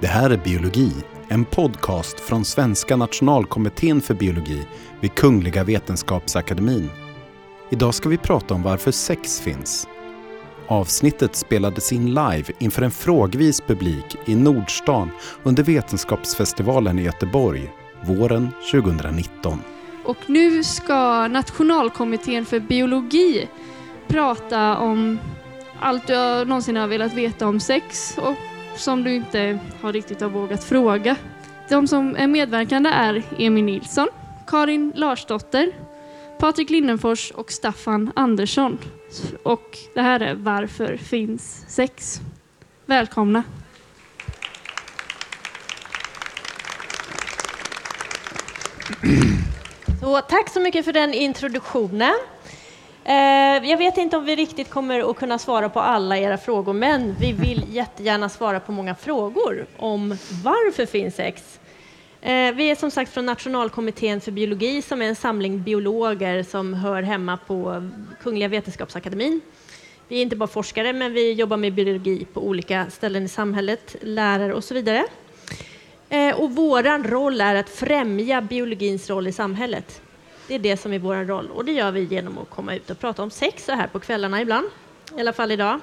Det här är Biologi, en podcast från Svenska nationalkommittén för biologi vid Kungliga Vetenskapsakademin. Idag ska vi prata om varför sex finns. Avsnittet spelades in live inför en frågvis publik i Nordstan under Vetenskapsfestivalen i Göteborg våren 2019. Och nu ska Nationalkommittén för biologi prata om allt du någonsin har velat veta om sex och som du inte har riktigt har vågat fråga. De som är medverkande är Emil Nilsson, Karin Larsdotter, Patrik Lindenfors och Staffan Andersson. Och det här är Varför finns sex? Välkomna! Så, tack så mycket för den introduktionen. Eh, jag vet inte om vi riktigt kommer att kunna svara på alla era frågor, men vi vill jättegärna svara på många frågor om varför finns sex? Eh, vi är som sagt från Nationalkommittén för biologi som är en samling biologer som hör hemma på Kungliga Vetenskapsakademin. Vi är inte bara forskare, men vi jobbar med biologi på olika ställen i samhället, lärare och så vidare. Eh, och vår roll är att främja biologins roll i samhället. Det är det som är vår roll och det gör vi genom att komma ut och prata om sex så här på kvällarna ibland, i alla fall idag.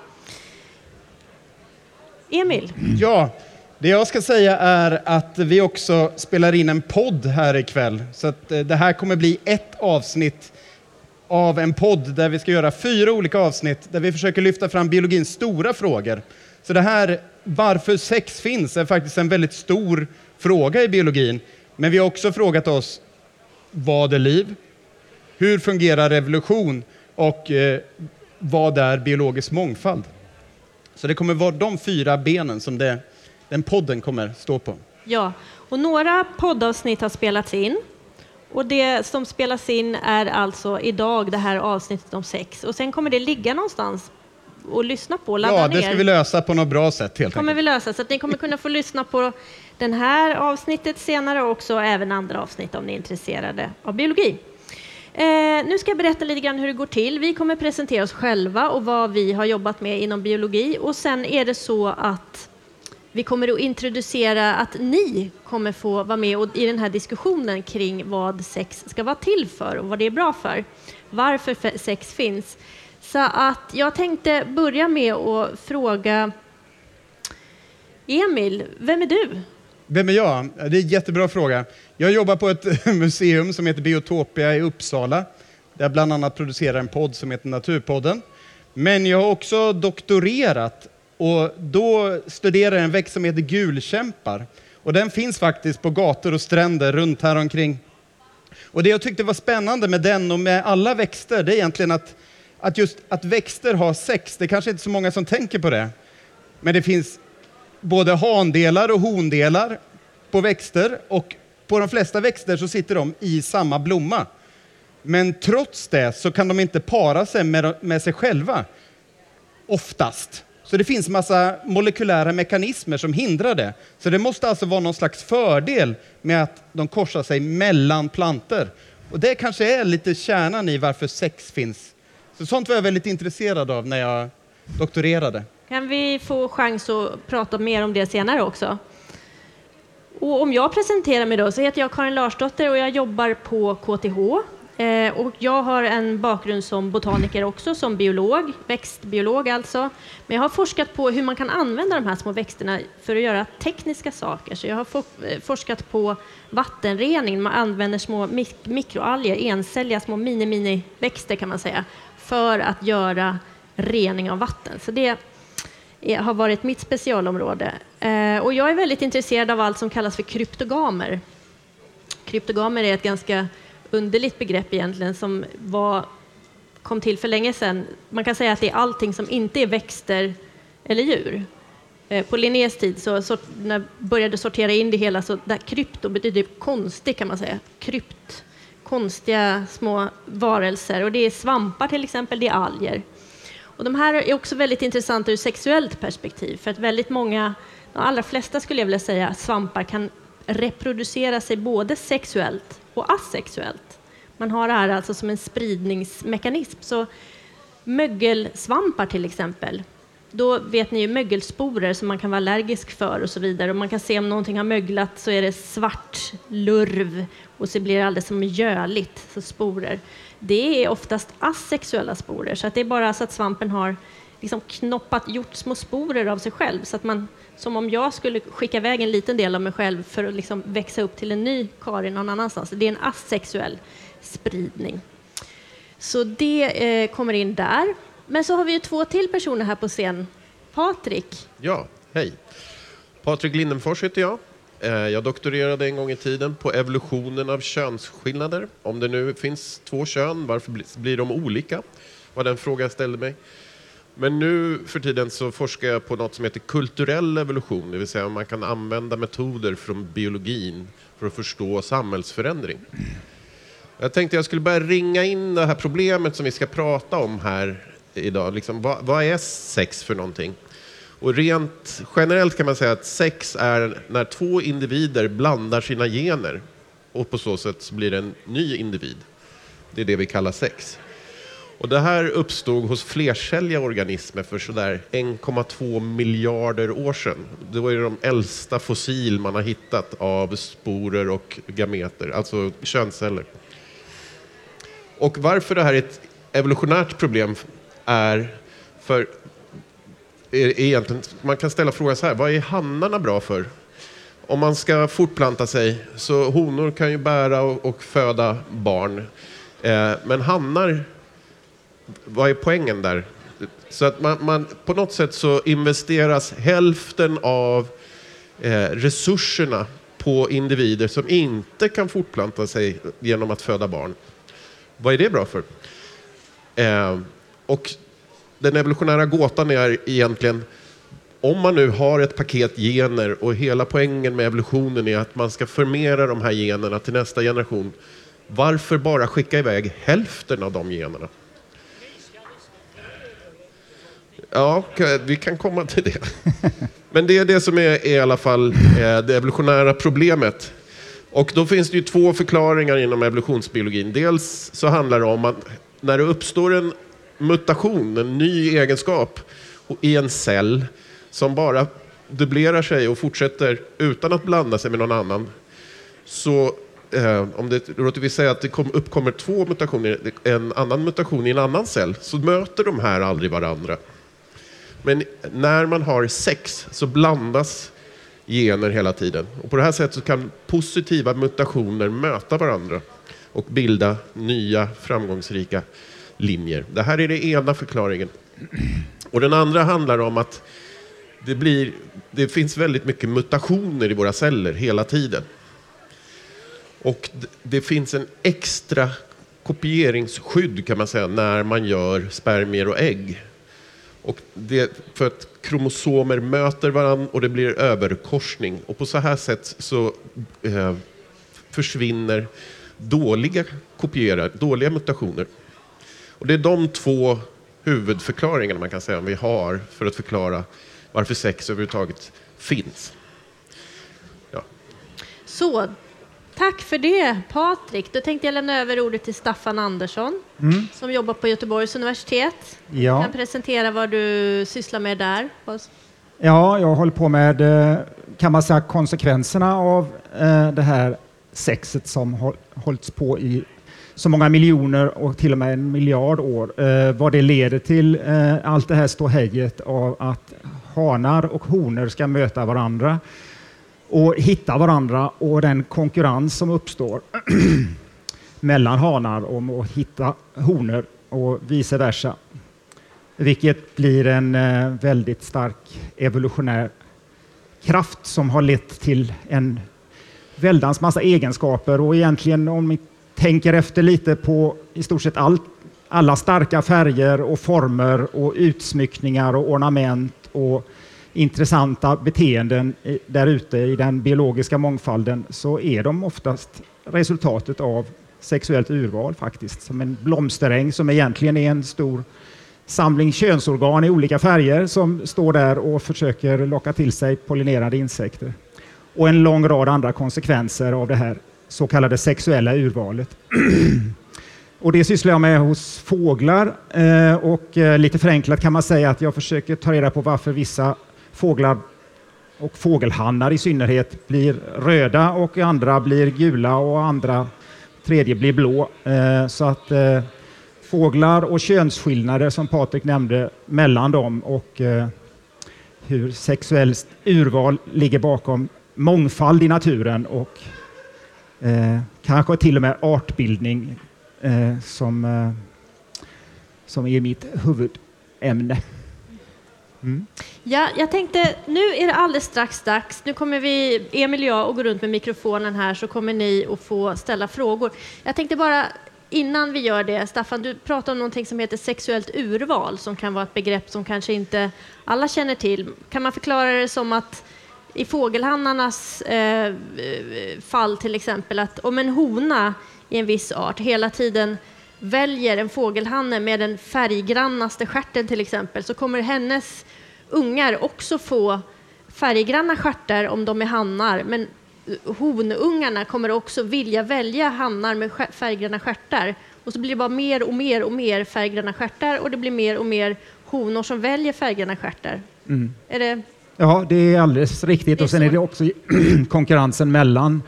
Emil? Ja, det jag ska säga är att vi också spelar in en podd här ikväll. Så att eh, det här kommer bli ett avsnitt av en podd där vi ska göra fyra olika avsnitt där vi försöker lyfta fram biologins stora frågor. Så det här, varför sex finns, är faktiskt en väldigt stor fråga i biologin. Men vi har också frågat oss, vad är liv? Hur fungerar revolution? Och eh, vad är biologisk mångfald? Så det kommer vara de fyra benen som det, den podden kommer stå på. Ja, och några poddavsnitt har spelats in. Och det som spelas in är alltså idag det här avsnittet om sex. Och sen kommer det ligga någonstans och lyssna på, ladda Ja, ner. det ska vi lösa på något bra sätt helt kommer enkelt. vi lösa, så att ni kommer kunna få lyssna på den här avsnittet senare och också även andra avsnitt om ni är intresserade av biologi. Eh, nu ska jag berätta lite grann hur det går till. Vi kommer presentera oss själva och vad vi har jobbat med inom biologi och sen är det så att vi kommer att introducera att ni kommer få vara med i den här diskussionen kring vad sex ska vara till för och vad det är bra för. Varför sex finns. Så att jag tänkte börja med att fråga Emil, vem är du? Vem är jag? Det är en jättebra fråga. Jag jobbar på ett museum som heter Biotopia i Uppsala. Där jag bland annat producerar en podd som heter Naturpodden. Men jag har också doktorerat och då studerar jag en växt som heter gulkämpar. Och den finns faktiskt på gator och stränder runt här omkring. Och det jag tyckte var spännande med den och med alla växter, det är egentligen att, att just att växter har sex. Det är kanske inte så många som tänker på det. Men det finns både handelar och hondelar på växter och på de flesta växter så sitter de i samma blomma. Men trots det så kan de inte para sig med, med sig själva, oftast. Så det finns massa molekylära mekanismer som hindrar det. Så det måste alltså vara någon slags fördel med att de korsar sig mellan planter. Och det kanske är lite kärnan i varför sex finns. Så sånt var jag väldigt intresserad av när jag doktorerade. Kan vi få chans att prata mer om det senare också? Och om jag presenterar mig då så heter jag Karin Larsdotter och jag jobbar på KTH. Eh, och jag har en bakgrund som botaniker också, som biolog, växtbiolog alltså. Men jag har forskat på hur man kan använda de här små växterna för att göra tekniska saker. Så jag har eh, forskat på vattenrening. Man använder små mik- mikroalger, encelliga små mini-mini-växter kan man säga, för att göra rening av vatten. Så det är- har varit mitt specialområde. Eh, och jag är väldigt intresserad av allt som kallas för kryptogamer. Kryptogamer är ett ganska underligt begrepp egentligen som var, kom till för länge sedan. Man kan säga att det är allting som inte är växter eller djur. Eh, På Linnés tid så, så när jag började sortera in det hela så där krypto betyder typ konstig kan man säga. Krypt, konstiga små varelser och det är svampar till exempel, det är alger. Och de här är också väldigt intressanta ur sexuellt perspektiv för att väldigt många, de allra flesta skulle jag vilja säga, svampar kan reproducera sig både sexuellt och asexuellt. Man har det här alltså som en spridningsmekanism. Så mögelsvampar till exempel, då vet ni ju mögelsporer som man kan vara allergisk för och så vidare. Och man kan se om någonting har möglat så är det svart lurv och så blir det alldeles som mjöligt, så sporer. Det är oftast asexuella sporer, så att det är bara så att svampen har liksom knoppat, gjort små sporer av sig själv. Så att man, som om jag skulle skicka iväg en liten del av mig själv för att liksom växa upp till en ny Karin någon annanstans. Det är en asexuell spridning. Så det eh, kommer in där. Men så har vi ju två till personer här på scen. Patrik. Ja, hej. Patrik Lindenfors heter jag. Eh, jag doktorerade en gång i tiden på evolutionen av könsskillnader. Om det nu finns två kön, varför blir de olika? var den fråga jag ställde mig. Men nu för tiden så forskar jag på något som heter kulturell evolution, det vill säga om man kan använda metoder från biologin för att förstå samhällsförändring. Jag tänkte jag skulle börja ringa in det här problemet som vi ska prata om här idag. Liksom, vad, vad är sex för någonting? Och rent generellt kan man säga att sex är när två individer blandar sina gener och på så sätt blir det en ny individ. Det är det vi kallar sex. Och det här uppstod hos flercelliga organismer för sådär 1,2 miljarder år sedan. Det var ju de äldsta fossil man har hittat av sporer och gameter, alltså könsceller. Och varför det här är ett evolutionärt problem är för egentligen, man kan ställa frågan så här, vad är hannarna bra för? Om man ska fortplanta sig, så honor kan ju bära och, och föda barn. Eh, men hannar vad är poängen där? Så att man, man, på något sätt så investeras hälften av eh, resurserna på individer som inte kan fortplanta sig genom att föda barn. Vad är det bra för? Eh, och den evolutionära gåtan är egentligen om man nu har ett paket gener och hela poängen med evolutionen är att man ska förmera de här generna till nästa generation. Varför bara skicka iväg hälften av de generna? Ja, vi kan komma till det. Men det är det som är, i alla fall eh, det evolutionära problemet. Och då finns det ju två förklaringar inom evolutionsbiologin. Dels så handlar det om att när det uppstår en mutation, en ny egenskap i en cell som bara dubblerar sig och fortsätter utan att blanda sig med någon annan. Så eh, om det, låter vi säga att det kom, uppkommer två mutationer, en annan mutation i en annan cell, så möter de här aldrig varandra. Men när man har sex så blandas gener hela tiden. Och på det här sättet kan positiva mutationer möta varandra och bilda nya framgångsrika linjer. Det här är den ena förklaringen. Och den andra handlar om att det, blir, det finns väldigt mycket mutationer i våra celler hela tiden. Och det finns en extra kopieringsskydd kan man säga när man gör spermier och ägg. Och det, för att kromosomer möter varandra och det blir överkorsning. Och på så här sätt så eh, försvinner dåliga kopierar, dåliga mutationer. Och det är de två huvudförklaringarna man kan säga vi har för att förklara varför sex överhuvudtaget finns. Ja. Så, tack för det Patrik. Då tänkte jag lämna över ordet till Staffan Andersson mm. som jobbar på Göteborgs universitet. Ja. Du kan presentera vad du sysslar med där. Ja, jag håller på med, eh, kan man säga, konsekvenserna av eh, det här sexet som hållits på i så många miljoner och till och med en miljard år. Eh, vad det leder till, eh, allt det här ståhejet av att hanar och honor ska möta varandra och hitta varandra och den konkurrens som uppstår mellan hanar om att hitta honor och vice versa. Vilket blir en eh, väldigt stark evolutionär kraft som har lett till en väldans massa egenskaper och egentligen om tänker efter lite på i stort sett allt, alla starka färger och former och utsmyckningar och ornament och intressanta beteenden där ute i den biologiska mångfalden så är de oftast resultatet av sexuellt urval faktiskt. Som en blomsteräng som egentligen är en stor samling könsorgan i olika färger som står där och försöker locka till sig pollinerande insekter. Och en lång rad andra konsekvenser av det här så kallade sexuella urvalet. Och det sysslar jag med hos fåglar. Eh, och eh, lite förenklat kan man säga att jag försöker ta reda på varför vissa fåglar och fågelhannar i synnerhet blir röda och andra blir gula och andra tredje blir blå. Eh, så att fåglar och könsskillnader som Patrik nämnde mellan dem och hur sexuellt urval ligger bakom mångfald i naturen och eh, kanske till och med artbildning eh, som, eh, som är mitt huvudämne. Mm. Ja, jag tänkte, nu är det alldeles strax dags. Nu kommer vi, Emil och jag, att gå runt med mikrofonen här så kommer ni att få ställa frågor. Jag tänkte bara innan vi gör det, Staffan, du pratar om någonting som heter sexuellt urval som kan vara ett begrepp som kanske inte alla känner till. Kan man förklara det som att i fågelhannarnas eh, fall till exempel, att om en hona i en viss art hela tiden väljer en fågelhanne med den färggrannaste skärten till exempel, så kommer hennes ungar också få färggranna stjärtar om de är hannar, men honungarna kommer också vilja välja hannar med färggranna stjärtar. Och så blir det bara mer och mer och mer färggranna stjärtar och det blir mer och mer honor som väljer färggranna stjärtar. Mm. Är det... Ja, det är alldeles riktigt. och sen är det också konkurrensen mellan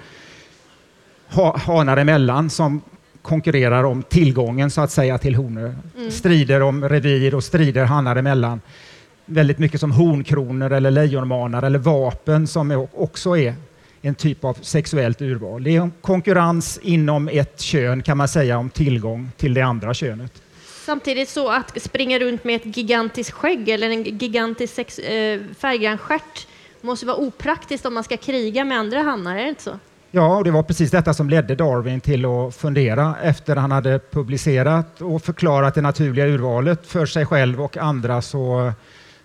hanar emellan som konkurrerar om tillgången så att säga till honor. Mm. Strider om revir och strider hannar emellan. Väldigt mycket som hornkronor eller lejonmanar eller vapen som också är en typ av sexuellt urval. Det är en konkurrens inom ett kön kan man säga om tillgång till det andra könet. Samtidigt så att springa runt med ett gigantiskt skägg eller en gigantisk sex, eh, färggrann stjärt måste vara opraktiskt om man ska kriga med andra hannar, är det inte så? Ja, och det var precis detta som ledde Darwin till att fundera efter han hade publicerat och förklarat det naturliga urvalet för sig själv och andra så,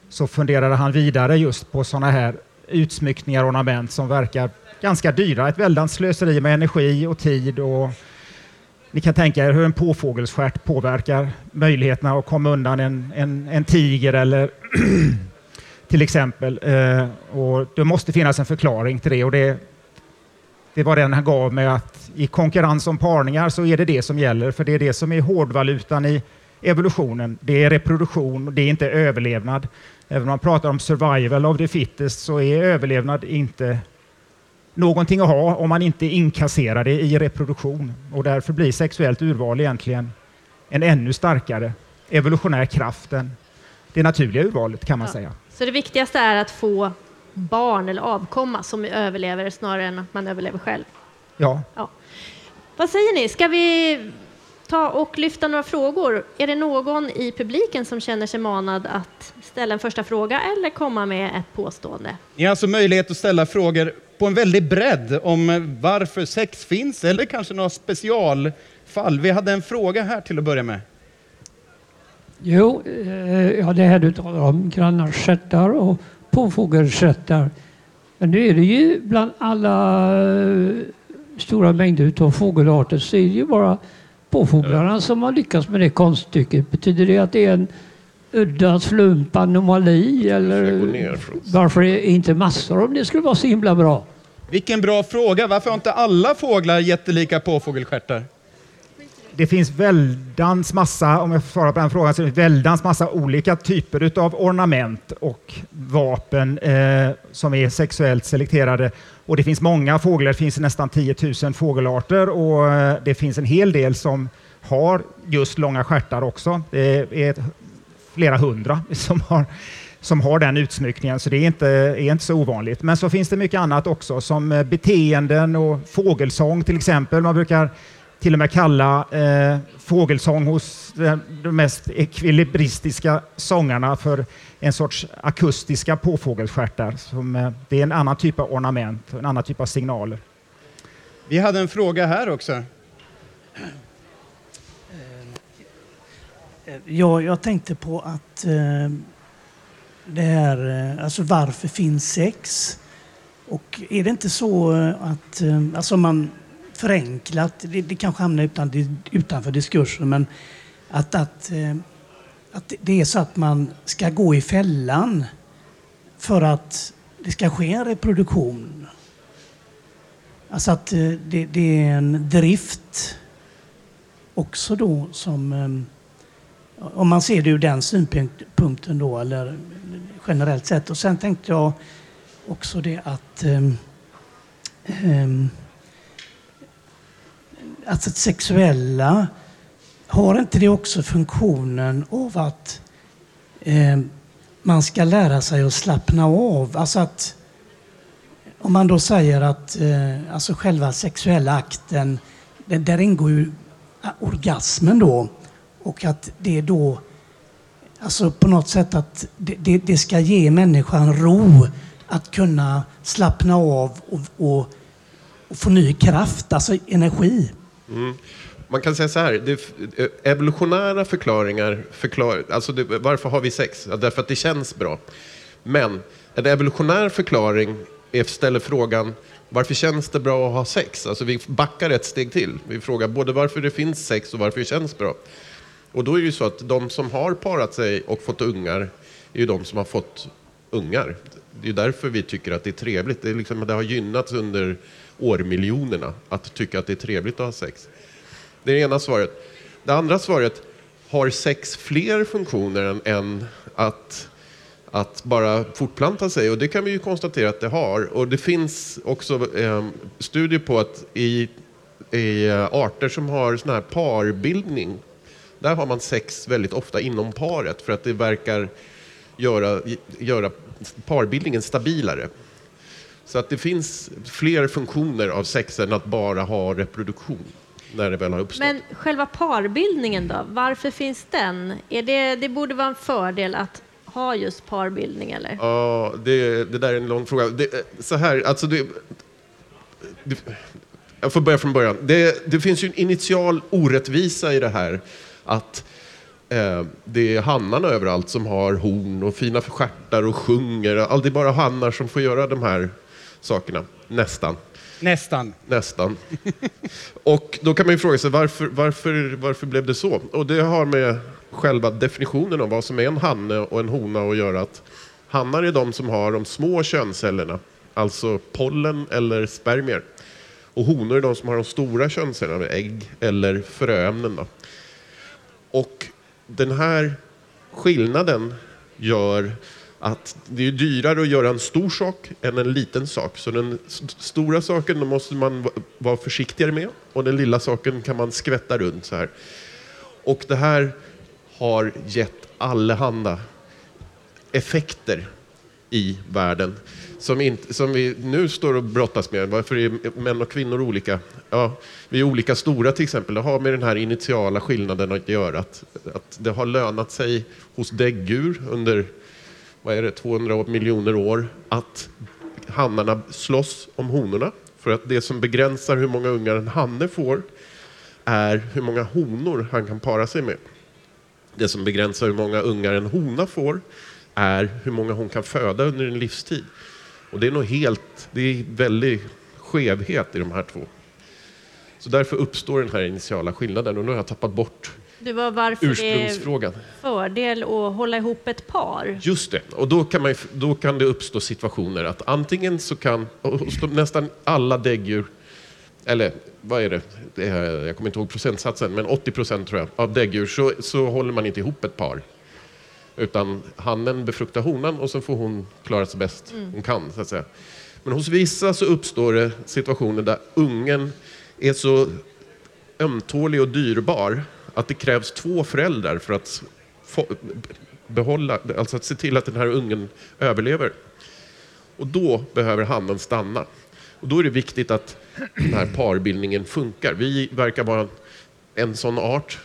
så funderade han vidare just på sådana här utsmyckningar och ornament som verkar ganska dyra. Ett väldans slöseri med energi och tid. Och ni kan tänka er hur en påfågelsstjärt påverkar möjligheterna att komma undan en, en, en tiger eller till exempel. Eh, och det måste finnas en förklaring till det. Och det, det var den han gav mig att i konkurrens om parningar så är det det som gäller, för det är det som är hårdvalutan i evolutionen. Det är reproduktion, det är inte överlevnad. Även om man pratar om survival of the fittest så är överlevnad inte någonting att ha om man inte inkasserar det i reproduktion. Och därför blir sexuellt urval egentligen en ännu starkare evolutionär kraft än det naturliga urvalet kan man ja. säga. Så det viktigaste är att få barn eller avkomma som överlever snarare än att man överlever själv? Ja. ja. Vad säger ni? Ska vi ta och lyfta några frågor? Är det någon i publiken som känner sig manad att ställa en första fråga eller komma med ett påstående? Ni har alltså möjlighet att ställa frågor på en väldig bredd om varför sex finns eller kanske några specialfall. Vi hade en fråga här till att börja med. Jo, eh, ja, det här du talar om, grannarstjärtar och påfågelstjärtar. Men nu är det ju bland alla eh, stora mängder av fågelarter så är det ju bara påfåglarna som har lyckats med det konststycket. Betyder det att det är en udda slump, anomali eller varför är inte massor om det skulle vara så himla bra? Vilken bra fråga. Varför har inte alla fåglar jättelika påfågelstjärtar? Det finns väldans massa, om jag får svara på den frågan, så det väldans massa olika typer av ornament och vapen eh, som är sexuellt selekterade. Och det finns många fåglar, det finns nästan 10 000 fågelarter och eh, det finns en hel del som har just långa stjärtar också. Det är flera hundra som har som har den utsmyckningen, så det är inte, är inte så ovanligt. Men så finns det mycket annat också, som eh, beteenden och fågelsång till exempel. Man brukar till och med kalla eh, fågelsång hos eh, de mest ekvilibristiska sångarna för en sorts akustiska påfågelstjärtar. Som, eh, det är en annan typ av ornament, en annan typ av signaler. Vi hade en fråga här också. Eh, ja, jag tänkte på att eh, det här, eh, alltså varför finns sex? Och är det inte så eh, att, eh, alltså man förenklat, det, det kanske hamnar utan, utanför diskursen, men att, att, att det är så att man ska gå i fällan för att det ska ske en reproduktion. Alltså att eh, det, det är en drift också då som, ehm, om man ser det ur den synpunkten då, eller generellt sett. Och sen tänkte jag också det att eh, alltså sexuella, har inte det också funktionen av att eh, man ska lära sig att slappna av? Alltså att om man då säger att eh, alltså själva sexuella akten, där, där ingår ju orgasmen då och att det då Alltså på något sätt att det, det, det, ska ge människan ro att kunna slappna av och, och, och få ny kraft, alltså energi. Mm. Man kan säga så här, det, eh, evolutionära förklaringar, förklar, alltså det, varför har vi sex? Ja, därför att det känns bra. Men en evolutionär förklaring ställer frågan, varför känns det bra att ha sex? Alltså vi backar ett steg till. Vi frågar både varför det finns sex och varför det känns bra. Och då är det ju så att de som har parat sig och fått ungar är ju de som har fått ungar. Det är därför vi tycker att det är trevligt. Det, är liksom, det har gynnats under årmiljonerna att tycka att det är trevligt att ha sex. Det är det ena svaret. Det andra svaret, har sex fler funktioner än, än att, att bara fortplanta sig? Och det kan vi ju konstatera att det har. Och det finns också eh, studier på att i, i eh, arter som har sån här parbildning, där har man sex väldigt ofta inom paret för att det verkar göra, göra parbildningen stabilare. Så att det finns fler funktioner av sex än att bara ha reproduktion när det väl har uppstått. Men själva parbildningen då, varför finns den? Är det, det borde vara en fördel att ha just parbildning eller? Ja, det, det där är en lång fråga. Det, så här, alltså det, det, jag får börja från början. Det, det finns ju en initial orättvisa i det här att eh, det är hannarna överallt som har horn och fina stjärtar och sjunger. Det är bara hannar som får göra de här sakerna, nästan. Nästan. Nästan. Och då kan man ju fråga sig varför, varför, varför blev det så? Och det har med själva definitionen av vad som är en hanne och en hona att göra. Att hannar är de som har de små könscellerna, alltså pollen eller spermier. Och honor är de som har de stora könscellerna, ägg eller fröämnen. Då. Och den här skillnaden gör att det är dyrare att göra en stor sak än en liten sak. Så den stora saken då måste man vara försiktigare med och den lilla saken kan man skvätta runt så här. Och det här har gett allehanda effekter i världen som, inte, som vi nu står och brottas med. Varför är män och kvinnor olika? Ja, vi är olika stora till exempel. Det har med den här initiala skillnaden att göra. Att, att det har lönat sig hos däggdjur under vad är det, 200 miljoner år att hannarna slåss om honorna. För att det som begränsar hur många ungar en hanne får är hur många honor han kan para sig med. Det som begränsar hur många ungar en hona får är hur många hon kan föda under en livstid. Och det är nog helt, det är väldigt skevhet i de här två. Så därför uppstår den här initiala skillnaden och nu har jag tappat bort det var varför ursprungsfrågan. det är fördel att hålla ihop ett par. Just det, och då kan, man, då kan det uppstå situationer att antingen så kan nästan alla däggdjur, eller vad är det, jag kommer inte ihåg procentsatsen, men 80 procent tror jag av däggdjur så, så håller man inte ihop ett par. Utan hannen befruktar honan och så får hon klara sig bäst mm. hon kan. Så att säga. Men hos vissa så uppstår det situationer där ungen är så ömtålig och dyrbar att det krävs två föräldrar för att få, behålla, alltså att se till att den här ungen överlever. Och då behöver hannen stanna. Och då är det viktigt att den här parbildningen funkar. Vi verkar vara en sån art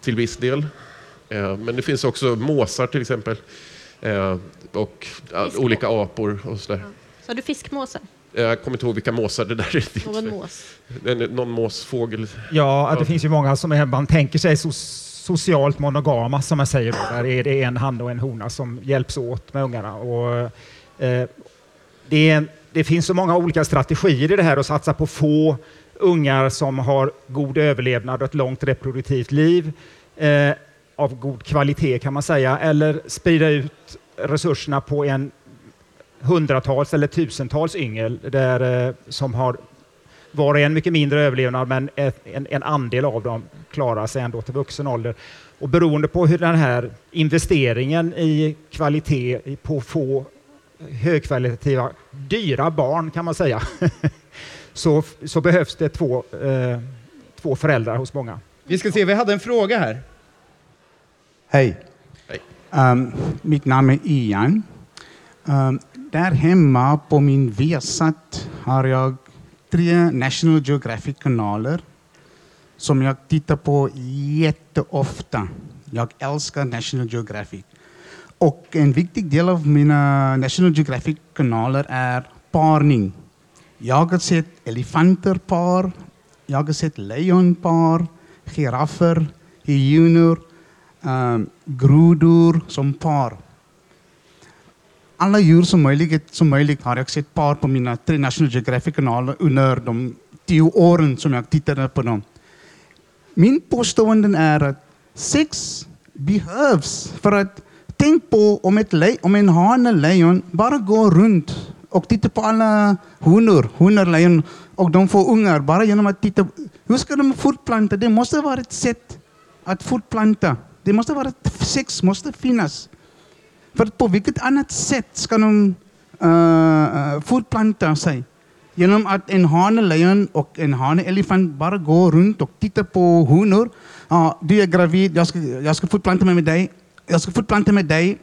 till viss del. Eh, men det finns också måsar till exempel. Eh, och olika apor och sådär. Sa du fiskmåsar? Jag kommer inte ihåg vilka måsar det där är. Någon mås? Någon måsfågel. Ja, det finns ju många som är, man tänker sig so socialt monogama som man säger. Där är det en hand och en hona som hjälps åt med ungarna. Och, eh, det, är, det finns så många olika strategier i det här att satsa på få ungar som har god överlevnad och ett långt reproduktivt liv. Eh, av god kvalitet kan man säga, eller sprida ut resurserna på en hundratals eller tusentals yngel där, eh, som har var och en mycket mindre överlevnad, men en, en andel av dem klarar sig ändå till vuxen ålder. Och beroende på hur den här investeringen i kvalitet i- på få högkvalitativa, dyra barn kan man säga, så, så behövs det två, eh, två föräldrar hos många. Vi ska se, vi hade en fråga här. Hej. Hej. Um, mitt namn är Ian. Um, där hemma på min Viasat har jag tre National Geographic-kanaler som jag tittar på jätteofta. Jag älskar National Geographic. Och en viktig del av mina National Geographic-kanaler är parning. Jag har sett elefanterpar, jag har sett lejonpar, giraffer, hyenor, um, ehm, grodor som par. Alla djur som möjligt, som möjligt har jag sett par på mina tre National Geographic-kanaler under de tio åren som jag tittade på dem. Min påstående är att sex behövs för att tänk på om, ett le- om en hane lejon bara går runt och tittar på alla honor, honor, lejon och de får ungar bara genom att titta. Hur ska de fortplanta? Det måste vara ett sätt att fortplanta. Det måste vara sex måste finnas. För på vilket annat sätt ska de uh, fortplanta eh, sig? Genom att en hanelejon och en haneelefant bara går runt och tittar på honor. Ja, ah, du är gravid, jag ska, jag ska fortplanta mig med dig. Jag ska fortplanta med dig.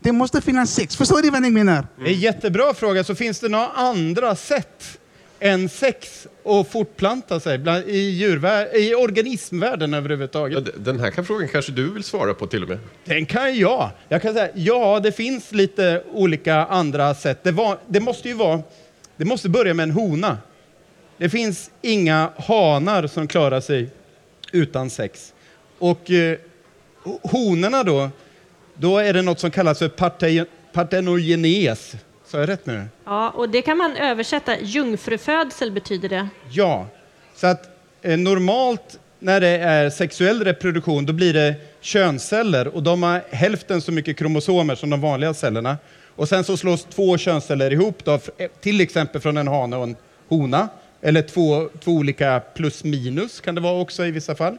Det måste finnas sex. Förstår du vad jag menar? Det är en jättebra fråga. Så finns det några andra sätt än sex att fortplanta sig bland, i, djurvär- i organismvärlden överhuvudtaget? Den här kan frågan kanske du vill svara på till och med. Den kan jag. Jag kan säga, ja, det finns lite olika andra sätt. Det, var, det måste ju vara, det måste börja med en hona. Det finns inga hanar som klarar sig utan sex. Och eh, ho- honorna då, då är det något som kallas för parte- partenogenes. Sa jag rätt nu? Ja, och det kan man översätta. Jungfrufödsel betyder det. Ja, så att eh, normalt när det är sexuell reproduktion då blir det könsceller och de har hälften så mycket kromosomer som de vanliga cellerna. Och sen så slås två könsceller ihop då, eh, till exempel från en hane och en hona. Eller två, två olika plus minus kan det vara också i vissa fall.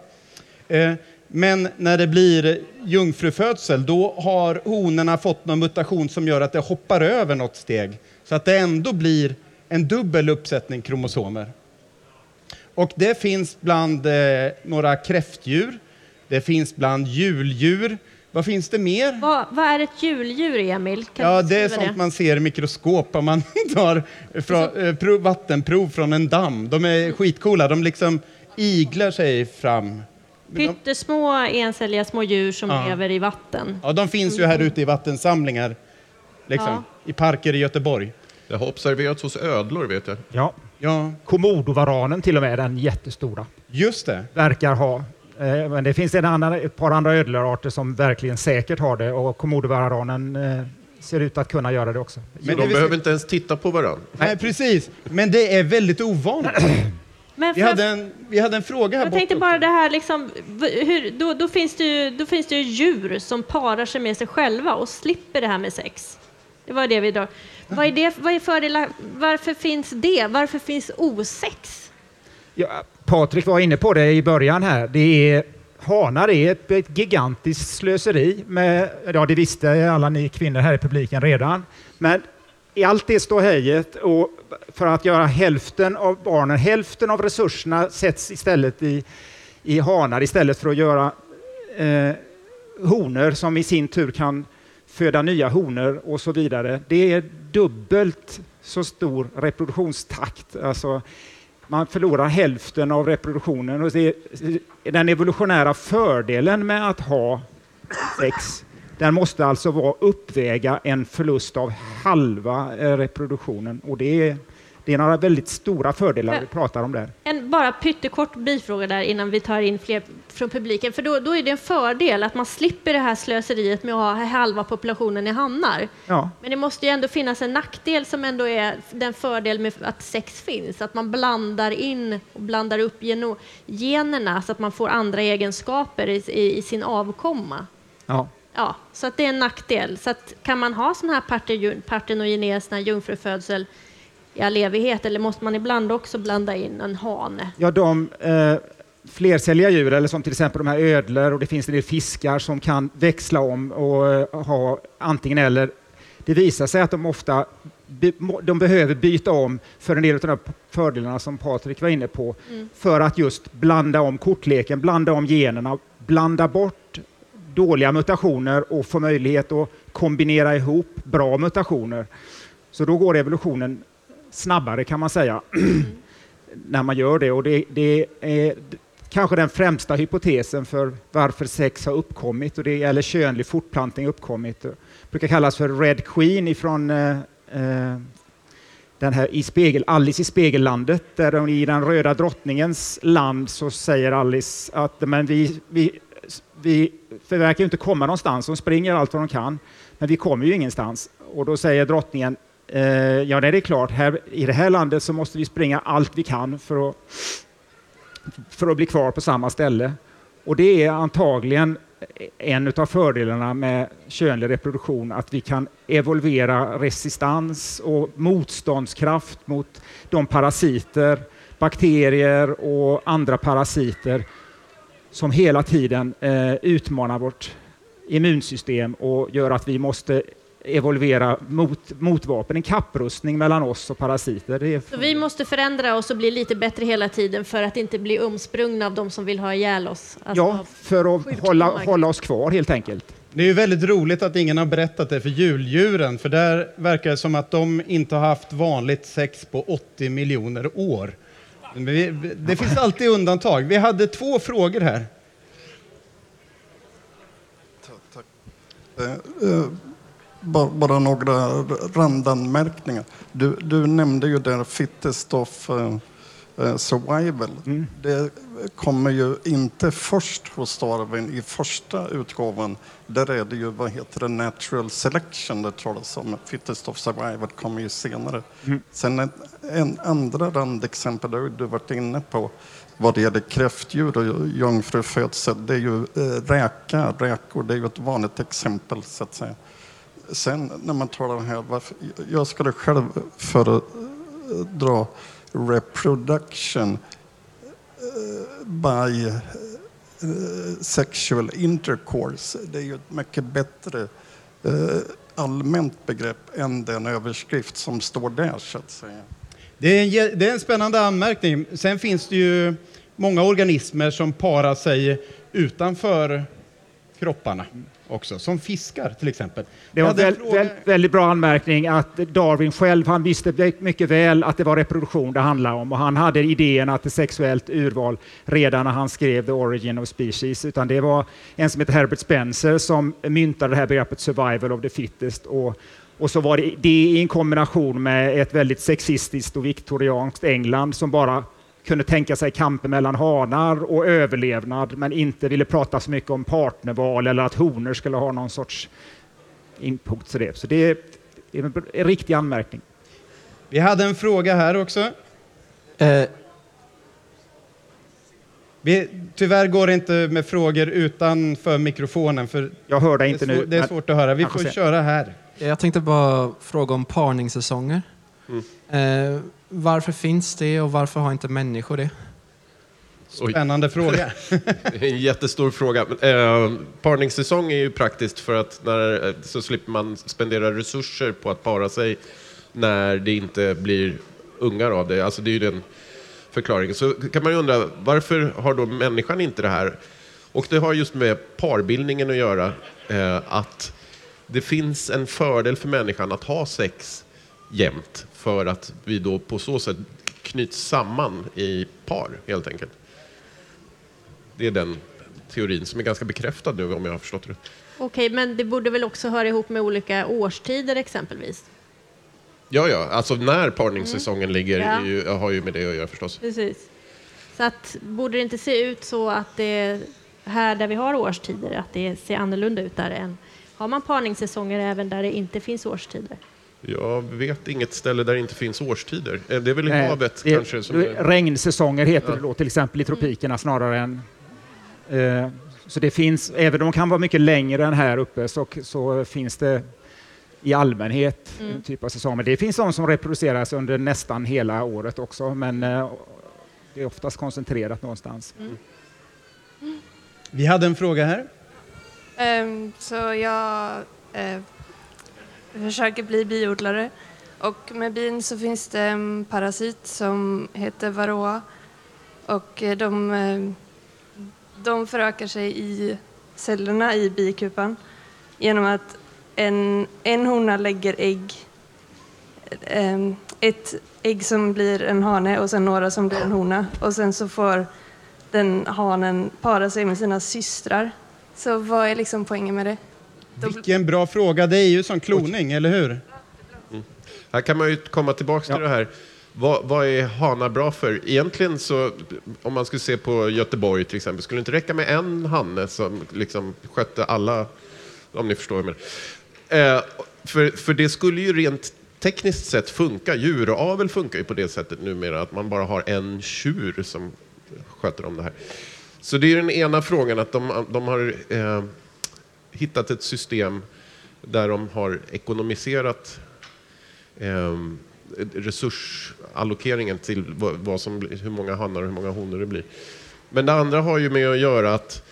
Eh, Men när det blir jungfrufödsel då har honorna fått någon mutation som gör att det hoppar över något steg. Så att det ändå blir en dubbel uppsättning kromosomer. Och det finns bland eh, några kräftdjur, det finns bland juldjur. Vad finns det mer? Vad, vad är ett juldjur, Emil? Kan Ja, det är sånt man ser i mikroskop om man tar fra, eh, prov, vattenprov från en damm. De är skitcoola, de liksom iglar sig fram. Pyttesmå encelliga små djur som Ja. lever i vatten. ja, de finns ju här ute i vattensamlingar, liksom, Ja. i parker i Göteborg. Det har observerats hos ödlor vet jag. Ja. Ja, Komodovaranen till och med, den jättestora, just det. verkar ha. Eh, Men det finns en annan, ett par andra ödlearter som verkligen säkert har det och komodovaranen eh, ser ut att kunna göra det också. Så Men de behöver inte ens titta på varandra. Nej, precis. Men det är väldigt ovanligt. Men Vi hade en, vi hade en fråga här jag tänkte bara det här, liksom, hur, då, då, finns det ju, då finns det ju djur som parar sig med sig själva och slipper det här med sex. Det var det vi drar. Vad är, det, vad är fördelar, varför finns det? Varför finns osex? Ja, Patrik var inne på det i början här. Det är, hanar är ett, ett gigantiskt slöseri. Med, ja, det visste alla ni kvinnor här i publiken redan. Men i allt det ståhejet och för att göra hälften av barnen, hälften av resurserna sätts istället i, i hanar istället för att göra eh, honor som i sin tur kan föda nya honor och så vidare. Det är dubbelt så stor reproduktionstakt. Alltså, man förlorar hälften av reproduktionen. Och det, den evolutionära fördelen med att ha sex, den måste alltså vara uppväga en förlust av halva eh, reproduktionen. Och det är, det är några väldigt stora fördelar vi pratar om där. En bara pyttekort bifråga där innan vi tar in fler från publiken. För då, då är det en fördel att man slipper det här slöseriet med att ha halva populationen i hannar. Ja, Men det måste ju ändå finnas en nackdel som ändå är den fördel med att sex finns. Att man blandar in och blandar upp generna så att man får andra egenskaper i, i, i sin avkomma. ja. Ja, så att det är en nackdel. Så att kan man ha sån här sån här jungfrufödsel i all evighet? Eller måste man ibland också blanda in en hane? Ja, de eh, flercelliga djur, eller som till exempel de här ödlor och det finns en del fiskar som kan växla om och eh, ha antingen eller. Det visar sig att de ofta be, de behöver byta om för en del av de fördelarna som Patrik var inne på, Mm. för att just blanda om kortleken, blanda om generna, blanda bort dåliga mutationer och få möjlighet att kombinera ihop bra mutationer. Så då går evolutionen snabbare kan man säga när man gör det. Och det, det är kanske den främsta hypotesen för varför sex har uppkommit och det gäller könlig fortplantning uppkommit. Det brukar kallas för Red Queen ifrån eh, eh den här i spegel, Alice i Spegellandet, där de i den röda drottningens land så säger Alice att men vi, vi, vi verkar inte komma någonstans, de springer allt vad de kan, men vi kommer ju ingenstans. Och då säger drottningen, eh, ja det är klart, här, i det här landet så måste vi springa allt vi kan för att, för att bli kvar på samma ställe. Och det är antagligen en av fördelarna med könlig reproduktion, att vi kan evolvera resistans och motståndskraft mot de parasiter, bakterier och andra parasiter som hela tiden eh, utmanar vårt immunsystem och gör att vi måste evolvera mot, motvapen, en kapprustning mellan oss och parasiter. Det är Så vi måste förändra oss och bli lite bättre hela tiden för att inte bli umsprungna av de som vill ha ihjäl oss. Alltså, ja, för att hålla, hålla oss kvar helt enkelt. Det är ju väldigt roligt att ingen har berättat det för juldjuren, för där verkar det som att de inte har haft vanligt sex på 80 miljoner år. Men vi, det finns alltid undantag. Vi hade två frågor här. Eh, eh, bara, bara några randanmärkningar. Du, du nämnde ju där fittest eh, eh, survival. Det kommer ju inte först hos Darwin i första utgåvan. Där är det ju, vad heter det, natural selection det talas om. Fittest of survival kommer ju senare. Sen en, en andra randexempel, det har du varit inne på, vad det gäller kräftdjur och jungfrufödsel, det är ju eh, räka, räkor, det är ju ett vanligt exempel så att säga. Sen när man talar om här, varför, jag skulle själv föredra reproduction eh, by eh, sexual intercourse. Det är ju ett mycket bättre eh, allmänt begrepp än den överskrift som står där så att säga. Det är, en, det är en spännande anmärkning. Sen finns det ju många organismer som parar sig utanför kropparna också, som fiskar till exempel. Det var en väl, väl, väldigt bra anmärkning att Darwin själv, han visste mycket väl att det var reproduktion det handlade om. Och han hade idén att det sexuellt urval redan när han skrev The Origin of Species, utan det var en som heter Herbert Spencer som myntade det här begreppet survival of the fittest. Och, och så var det det i en kombination med ett väldigt sexistiskt och viktorianskt England som bara kunde tänka sig kampen mellan hanar och överlevnad men inte ville prata så mycket om partnerval eller att honor skulle ha någon sorts input till det. Så det är, det en riktig anmärkning. Vi hade en fråga här också. Eh, Vi, tyvärr går det inte med frågor utanför mikrofonen för Jag hör dig det, inte är svår, nu. det är svårt att höra. Vi får sen. köra här. jag tänkte bara fråga om parningssäsonger. Mm. Eh, varför finns det och varför har inte människor det? Oj. Spännande fråga. Det är en jättestor fråga. Eh, parningssäsong är ju praktiskt för att när, eh, så slipper man spendera resurser på att para sig när det inte blir ungar av det. Alltså det är ju den förklaringen. Så kan man ju undra, varför har då människan inte det här? Och det har just med parbildningen att göra, eh, att det finns en fördel för människan att ha sex jämt för att vi då på så sätt knyts samman i par, helt enkelt. Det är den teorin som är ganska bekräftad nu om jag har förstått det. Okej, men det borde väl också höra ihop med olika årstider exempelvis? Ja, ja, alltså när parningssäsongen ligger Ja. ju, har ju med det att göra förstås. Precis. Så att, borde det inte se ut så att det här där vi har årstider, att det ser annorlunda ut där än har man parningssäsonger även där det inte finns årstider? Jag vet inget ställe där det inte finns årstider. Eh, Det är väl i Nej, havet det- kanske? Som är, Regnsäsonger heter Ja. det då till exempel i tropikerna snarare än... Eh, så det finns, även om de kan vara mycket längre än här uppe så, så finns det i allmänhet. Mm. En typ av säsong. Men det finns de som reproduceras under nästan hela året också, men eh, det är oftast koncentrerat någonstans. Mm. Vi hade en fråga här. Ehm, så jag eh, försöker bli biodlare. Och med bin så finns det en parasit som heter varroa. Och eh, de, eh, de förökar sig i cellerna i bikupan genom att en, en hona lägger ägg. Eh, ett ägg som blir en hane och sen några som blir en hona. Och sen så får den hanen para sig med sina systrar. Så vad är liksom poängen med det? Vilken bra fråga. Det är ju som kloning, eller hur? Här kan man ju komma tillbaka till det här. Vad, vad är hanar bra för? Egentligen så, om man skulle se på Göteborg till exempel, skulle det inte räcka med en hanne som liksom skötte alla, om ni förstår menar. Eh, för, för det skulle ju rent tekniskt sett funka. Djuravel funkar ju på det sättet numera, att man bara har en tjur som sköter om det här. Så det är den ena frågan, att de, de har eh, hittat ett system där de har ekonomiserat eh, resursallokeringen till vad, vad som, blir- hur många hannar och hur många honor det blir. Men det andra har ju med att göra att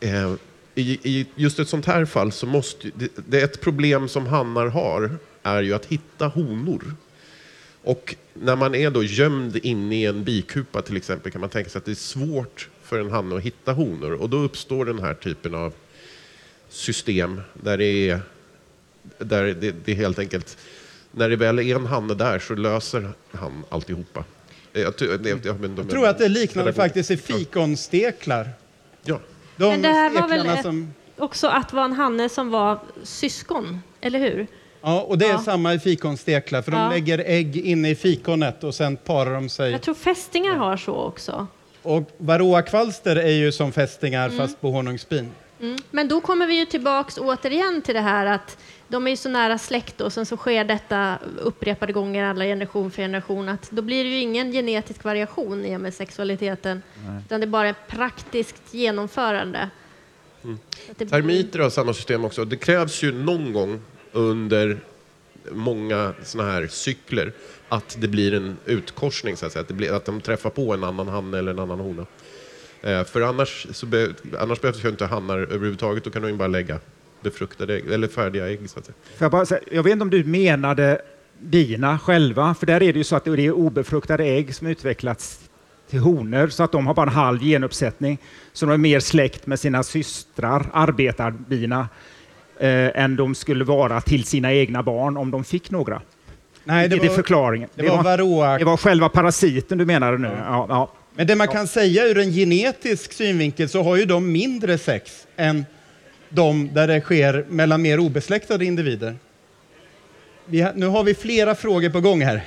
eh, i, i just ett sånt här fall så måste det, det är ett problem som hannar har är ju att hitta honor. Och när man är då gömd inne i en bikupa till exempel kan man tänka sig att det är svårt för en hanne att hitta honor och då uppstår den här typen av system där det är där det, det helt enkelt när det väl är en hanne där så löser han alltihopa. Eh, Jag, jag, jag, jag, Jag tror att det liknande faktiskt är fikonsteklar. Ja. De Men det här var väl som... också att vara en hanne som var syskon, eller hur? Ja, och det är Ja. samma i fikonsteklar, för de Ja. lägger ägg inne i fikonet och sen parar de sig. Jag tror fästingar har så också. Och varroakvalster är ju som fästingar Mm. fast på honungsbin. Mm. Men då kommer vi ju tillbaks återigen till det här att de är ju så nära släkt och sen så sker detta upprepade gånger alla generation för generation att då blir det ju ingen genetisk variation i och med sexualiteten Nej. utan det är bara ett praktiskt genomförande. Mm. Blir- Termiter har samma system också. Det krävs ju någon gång under många såna här cykler att det blir en utkorsning, så att, säga. Att, det blir, att de träffar på en annan hanne eller en annan hona. Eh, för annars, så be, annars behövs ju inte hannar överhuvudtaget, då kan de ju bara lägga befruktade ägg, eller färdiga ägg. Så att säga. Jag, bara säga, jag vet inte om du menade bina själva, för där är det ju så att det är obefruktade ägg som utvecklats till honor, så att de har bara en halv genuppsättning. Så de är mer släkt med sina systrar, arbetarbina, eh, än de skulle vara till sina egna barn om de fick några. Nej, det det är var- förklaringen. det var varroa- det var själva parasiten du menade nu. Ja. Ja, Men det man kan säga ur en genetisk synvinkel så har ju de mindre sex än de där det sker mellan mer obesläktade individer. Vi ha, nu har vi flera frågor på gång här.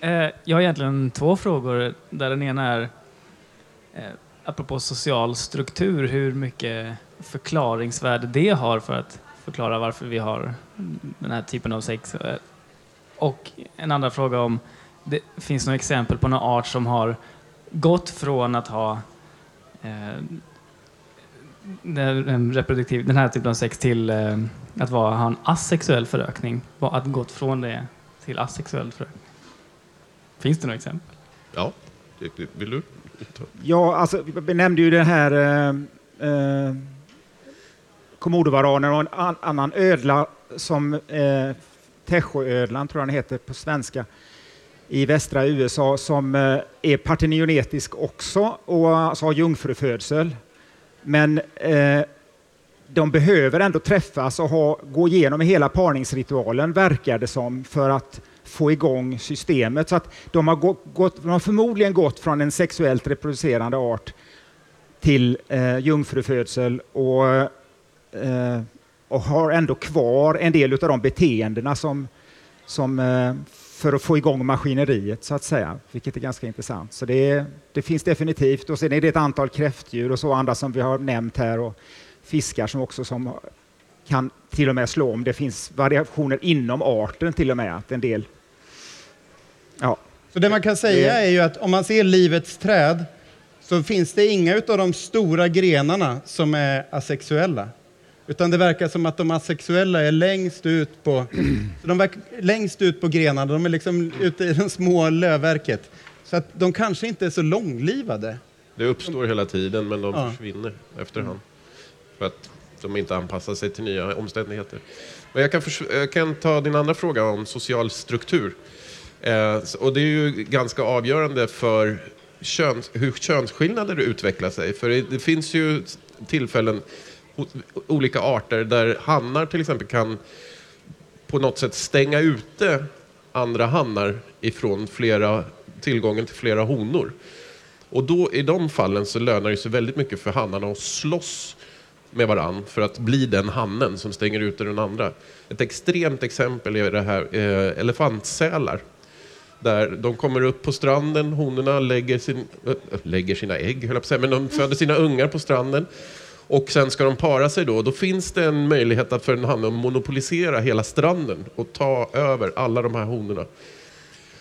Eh, jag har egentligen två frågor. Där den ena är, eh, apropå social struktur, hur mycket förklaringsvärde det har för att förklara varför vi har den här typen av sex. Eh, Och en andra fråga om det finns några exempel på någon art som har gått från att ha eh, den, en reproduktiv, den här typen av sex till eh, att vara, ha en asexuell förökning. Vad- Att gått från det till asexuell förökning. Finns det några exempel? Ja, vill du? ta? Ja, alltså, vi nämnde ju den här eh, eh, komodovaranen och en an, annan ödla som eh, Tässjöödlan, tror jag den heter på svenska, i västra USA som eh, är partenionetisk också och alltså har jungfrufödsel. Men eh, de behöver ändå träffas och ha, gå igenom hela parningsritualen, verkar det som, för att få igång systemet. Så att de har, gått, de har förmodligen gått från en sexuellt reproducerande art till eh, jungfrufödsel och, eh, och har ändå kvar en del av de beteendena som, som eh, för att få igång maskineriet så att säga, vilket är ganska intressant. Så det, det finns definitivt och sen är det ett antal kräftdjur och så andra som vi har nämnt här och fiskar som också som kan till och med slå om. Det finns variationer inom arten till och med, att en del Ja. Så det man kan säga är ju att om man ser livets träd så finns det inga av de stora grenarna som är asexuella. Utan det verkar som att de asexuella är längst ut på, de verkar, längst ut på grenarna. De är liksom ute i det små lövverket. Så att de kanske inte är så långlivade. Det uppstår hela tiden, men de Ja. försvinner efterhand. För att de inte anpassar sig till nya omständigheter. Men jag kan, jag kan ta din andra fråga om social struktur. Eh, och det är ju ganska avgörande för köns, hur könsskillnader utvecklar sig. För det, det finns ju tillfällen, olika arter, där hannar till exempel kan på något sätt stänga ute andra hannar ifrån flera, tillgången till flera honor. Och då i de fallen så lönar det sig väldigt mycket för hannarna att slåss med varann för att bli den hannen som stänger ute den andra. Ett extremt exempel är det här eh, elefantsälar. Där de kommer upp på stranden, honorna lägger, sin, äh, lägger sina ägg, höll jag på att säga, men de föder sina ungar på stranden. Och sen ska de para sig då. Då finns det en möjlighet att för en hanne att monopolisera hela stranden och ta över alla de här honorna.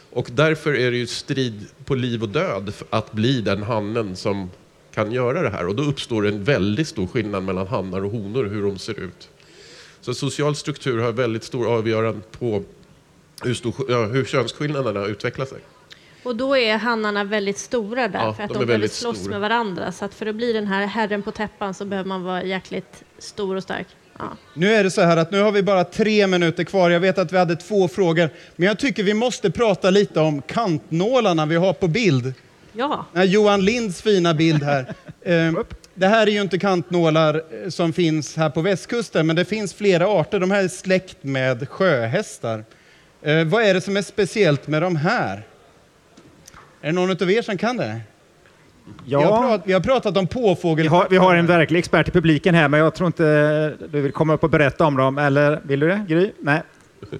Och därför är det ju strid på liv och död att bli den hannen som kan göra det här. Och då uppstår en väldigt stor skillnad mellan hannar och honor, hur de ser ut. Så social struktur har väldigt stor avgörande på hur, stor, ja, hur könsskillnaderna utvecklar sig. Och då är hannarna väldigt stora där Ja, för att de de, är behöver slåss stora. med varandra. Så att för att bli den här herren på täppan så behöver man vara jäkligt stor och stark. Ja. Nu är det så här att nu har vi bara tre minuter kvar. Jag vet att vi hade två frågor, men jag tycker vi måste prata lite om kantnålarna vi har på bild. ja. Här Johan Linds fina bild här. Eh, Det här är ju inte kantnålar eh, som finns här på västkusten, men det finns flera arter. De här är släkt med sjöhästar. Eh, vad är det som är speciellt med de här? Är det någon av er som kan det? Vi, har Ja, prat, vi har pratat om påfågel... vi har, vi har en verklig expert i publiken här, men jag tror inte du vill komma upp och berätta om dem. Eller vill du det, Gry? Nej.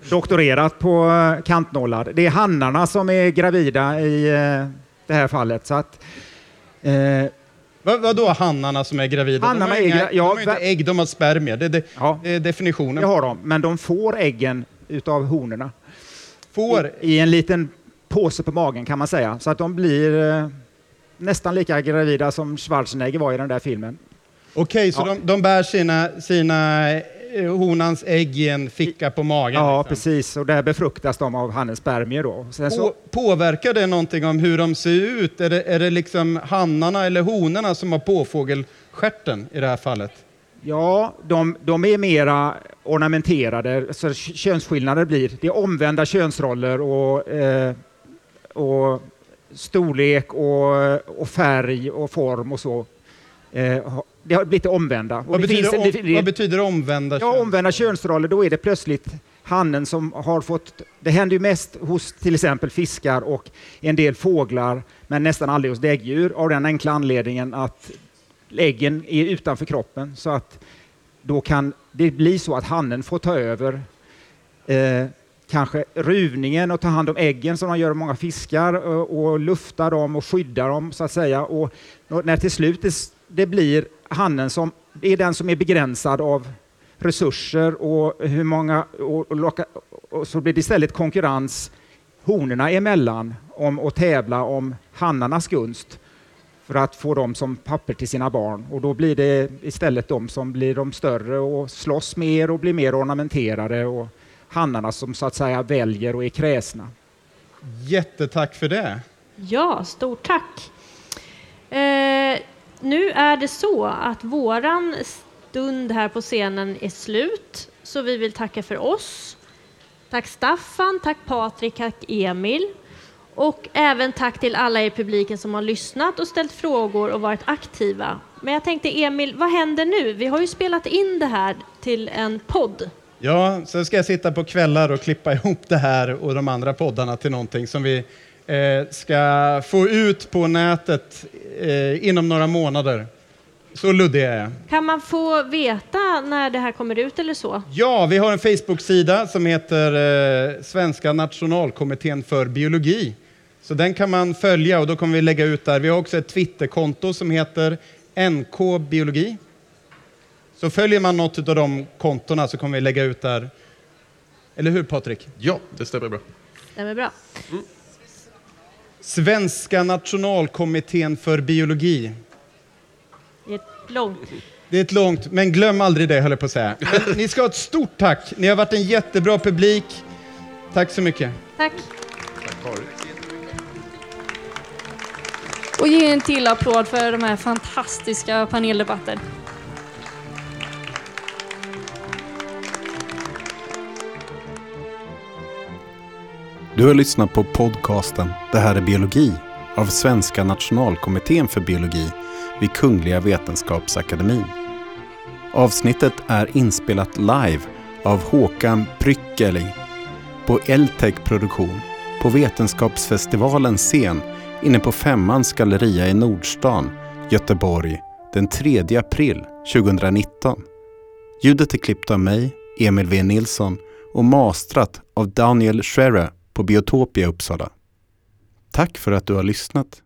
Doktorerat på eh, kantnålar. Det är hannarna som är gravida i eh, det här fallet. Så att, eh, Vad, vadå hannarna som är gravida? Hannarna de har, är inga, ja, de har inte ägg, de har spermier. Det, det, ja, det är definitionen. det har de, men de får äggen utav honorna. Får, I, I en liten påse på magen kan man säga. Så att de blir eh, nästan lika gravida som Schwarzenegger var i den där filmen. Okej, så Ja. de, de bär sina, sina eh, honans ägg i en ficka på magen? Ja, liksom. precis. Och där befruktas de av hannens spermier då. Sen så, På, påverkar det någonting om hur de ser ut? Är det, är det liksom hannarna eller honorna som har påfågelstjärten i det här fallet? ja, de, de är mera ornamenterade, så könsskillnader blir. Det är omvända könsroller och, eh, och storlek och, och färg och form och så. Eh, det har blivit omvända. Vad det betyder, om, det- det- vad betyder omvända Ja, omvända könsroller, då är det plötsligt hannen som har fått... Det händer ju mest hos till exempel fiskar och en del fåglar, men nästan aldrig hos däggdjur av den enkla anledningen att äggen är utanför kroppen. Så att då kan det bli så att hannen får ta över eh, kanske ruvningen och ta hand om äggen som de gör många fiskar och, lufta dem och skydda dem så att säga. Och när till slut det, det blir hannen som det är den som är begränsad av resurser och hur många och, och, locka, och så blir det istället konkurrens honorna emellan om att tävla om hannarnas gunst för att få dem som papper till sina barn. Och då blir det istället de som blir de större och slåss mer och blir mer ornamenterade och hannarna som så att säga väljer och är kräsna. Jättetack för det. Ja, stort tack. Eh, nu är det så att våran stund här på scenen är slut, så vi vill tacka för oss. Tack Staffan, tack Patrik, tack Emil. Och även tack till alla i publiken som har lyssnat och ställt frågor och varit aktiva. Men jag tänkte Emil, vad händer nu? Vi har ju spelat in det här till en podd. Ja, sen ska jag sitta på kvällar och klippa ihop det här och de andra poddarna till någonting som vi eh, ska få ut på nätet eh, inom några månader. Så luddig är jag. Kan man få veta när det här kommer ut eller så? Ja, vi har en Facebook-sida som heter eh, Svenska nationalkommittén för biologi. Så den kan man följa och då kommer vi lägga ut där. Vi har också ett Twitterkonto som heter NK biologi. Så följer man något av de kontona så kommer vi lägga ut där. Eller hur Patrik? Ja, det stämmer bra. Stämmer bra. Svenska nationalkommittén för biologi. Det är ett långt. Det är ett långt, men glöm aldrig det höll jag på att säga. Men ni ska ha ett stort tack. Ni har varit en jättebra publik. Tack så mycket. Tack. Och ge en till applåd för de här fantastiska paneldebatten. Du har lyssnat på podcasten Det här är biologi av Svenska nationalkommittén för biologi vid Kungliga Vetenskapsakademien. Avsnittet är inspelat live av Håkan Prykkeli på Eltech Produktion på Vetenskapsfestivalens scen inne på Femmans galleria i Nordstan, Göteborg den 3 april 2019. Ljudet är klippt av mig, Emil V Nilsson och mastrat av Daniel Scherer på Biotopia Uppsala. Tack för att du har lyssnat.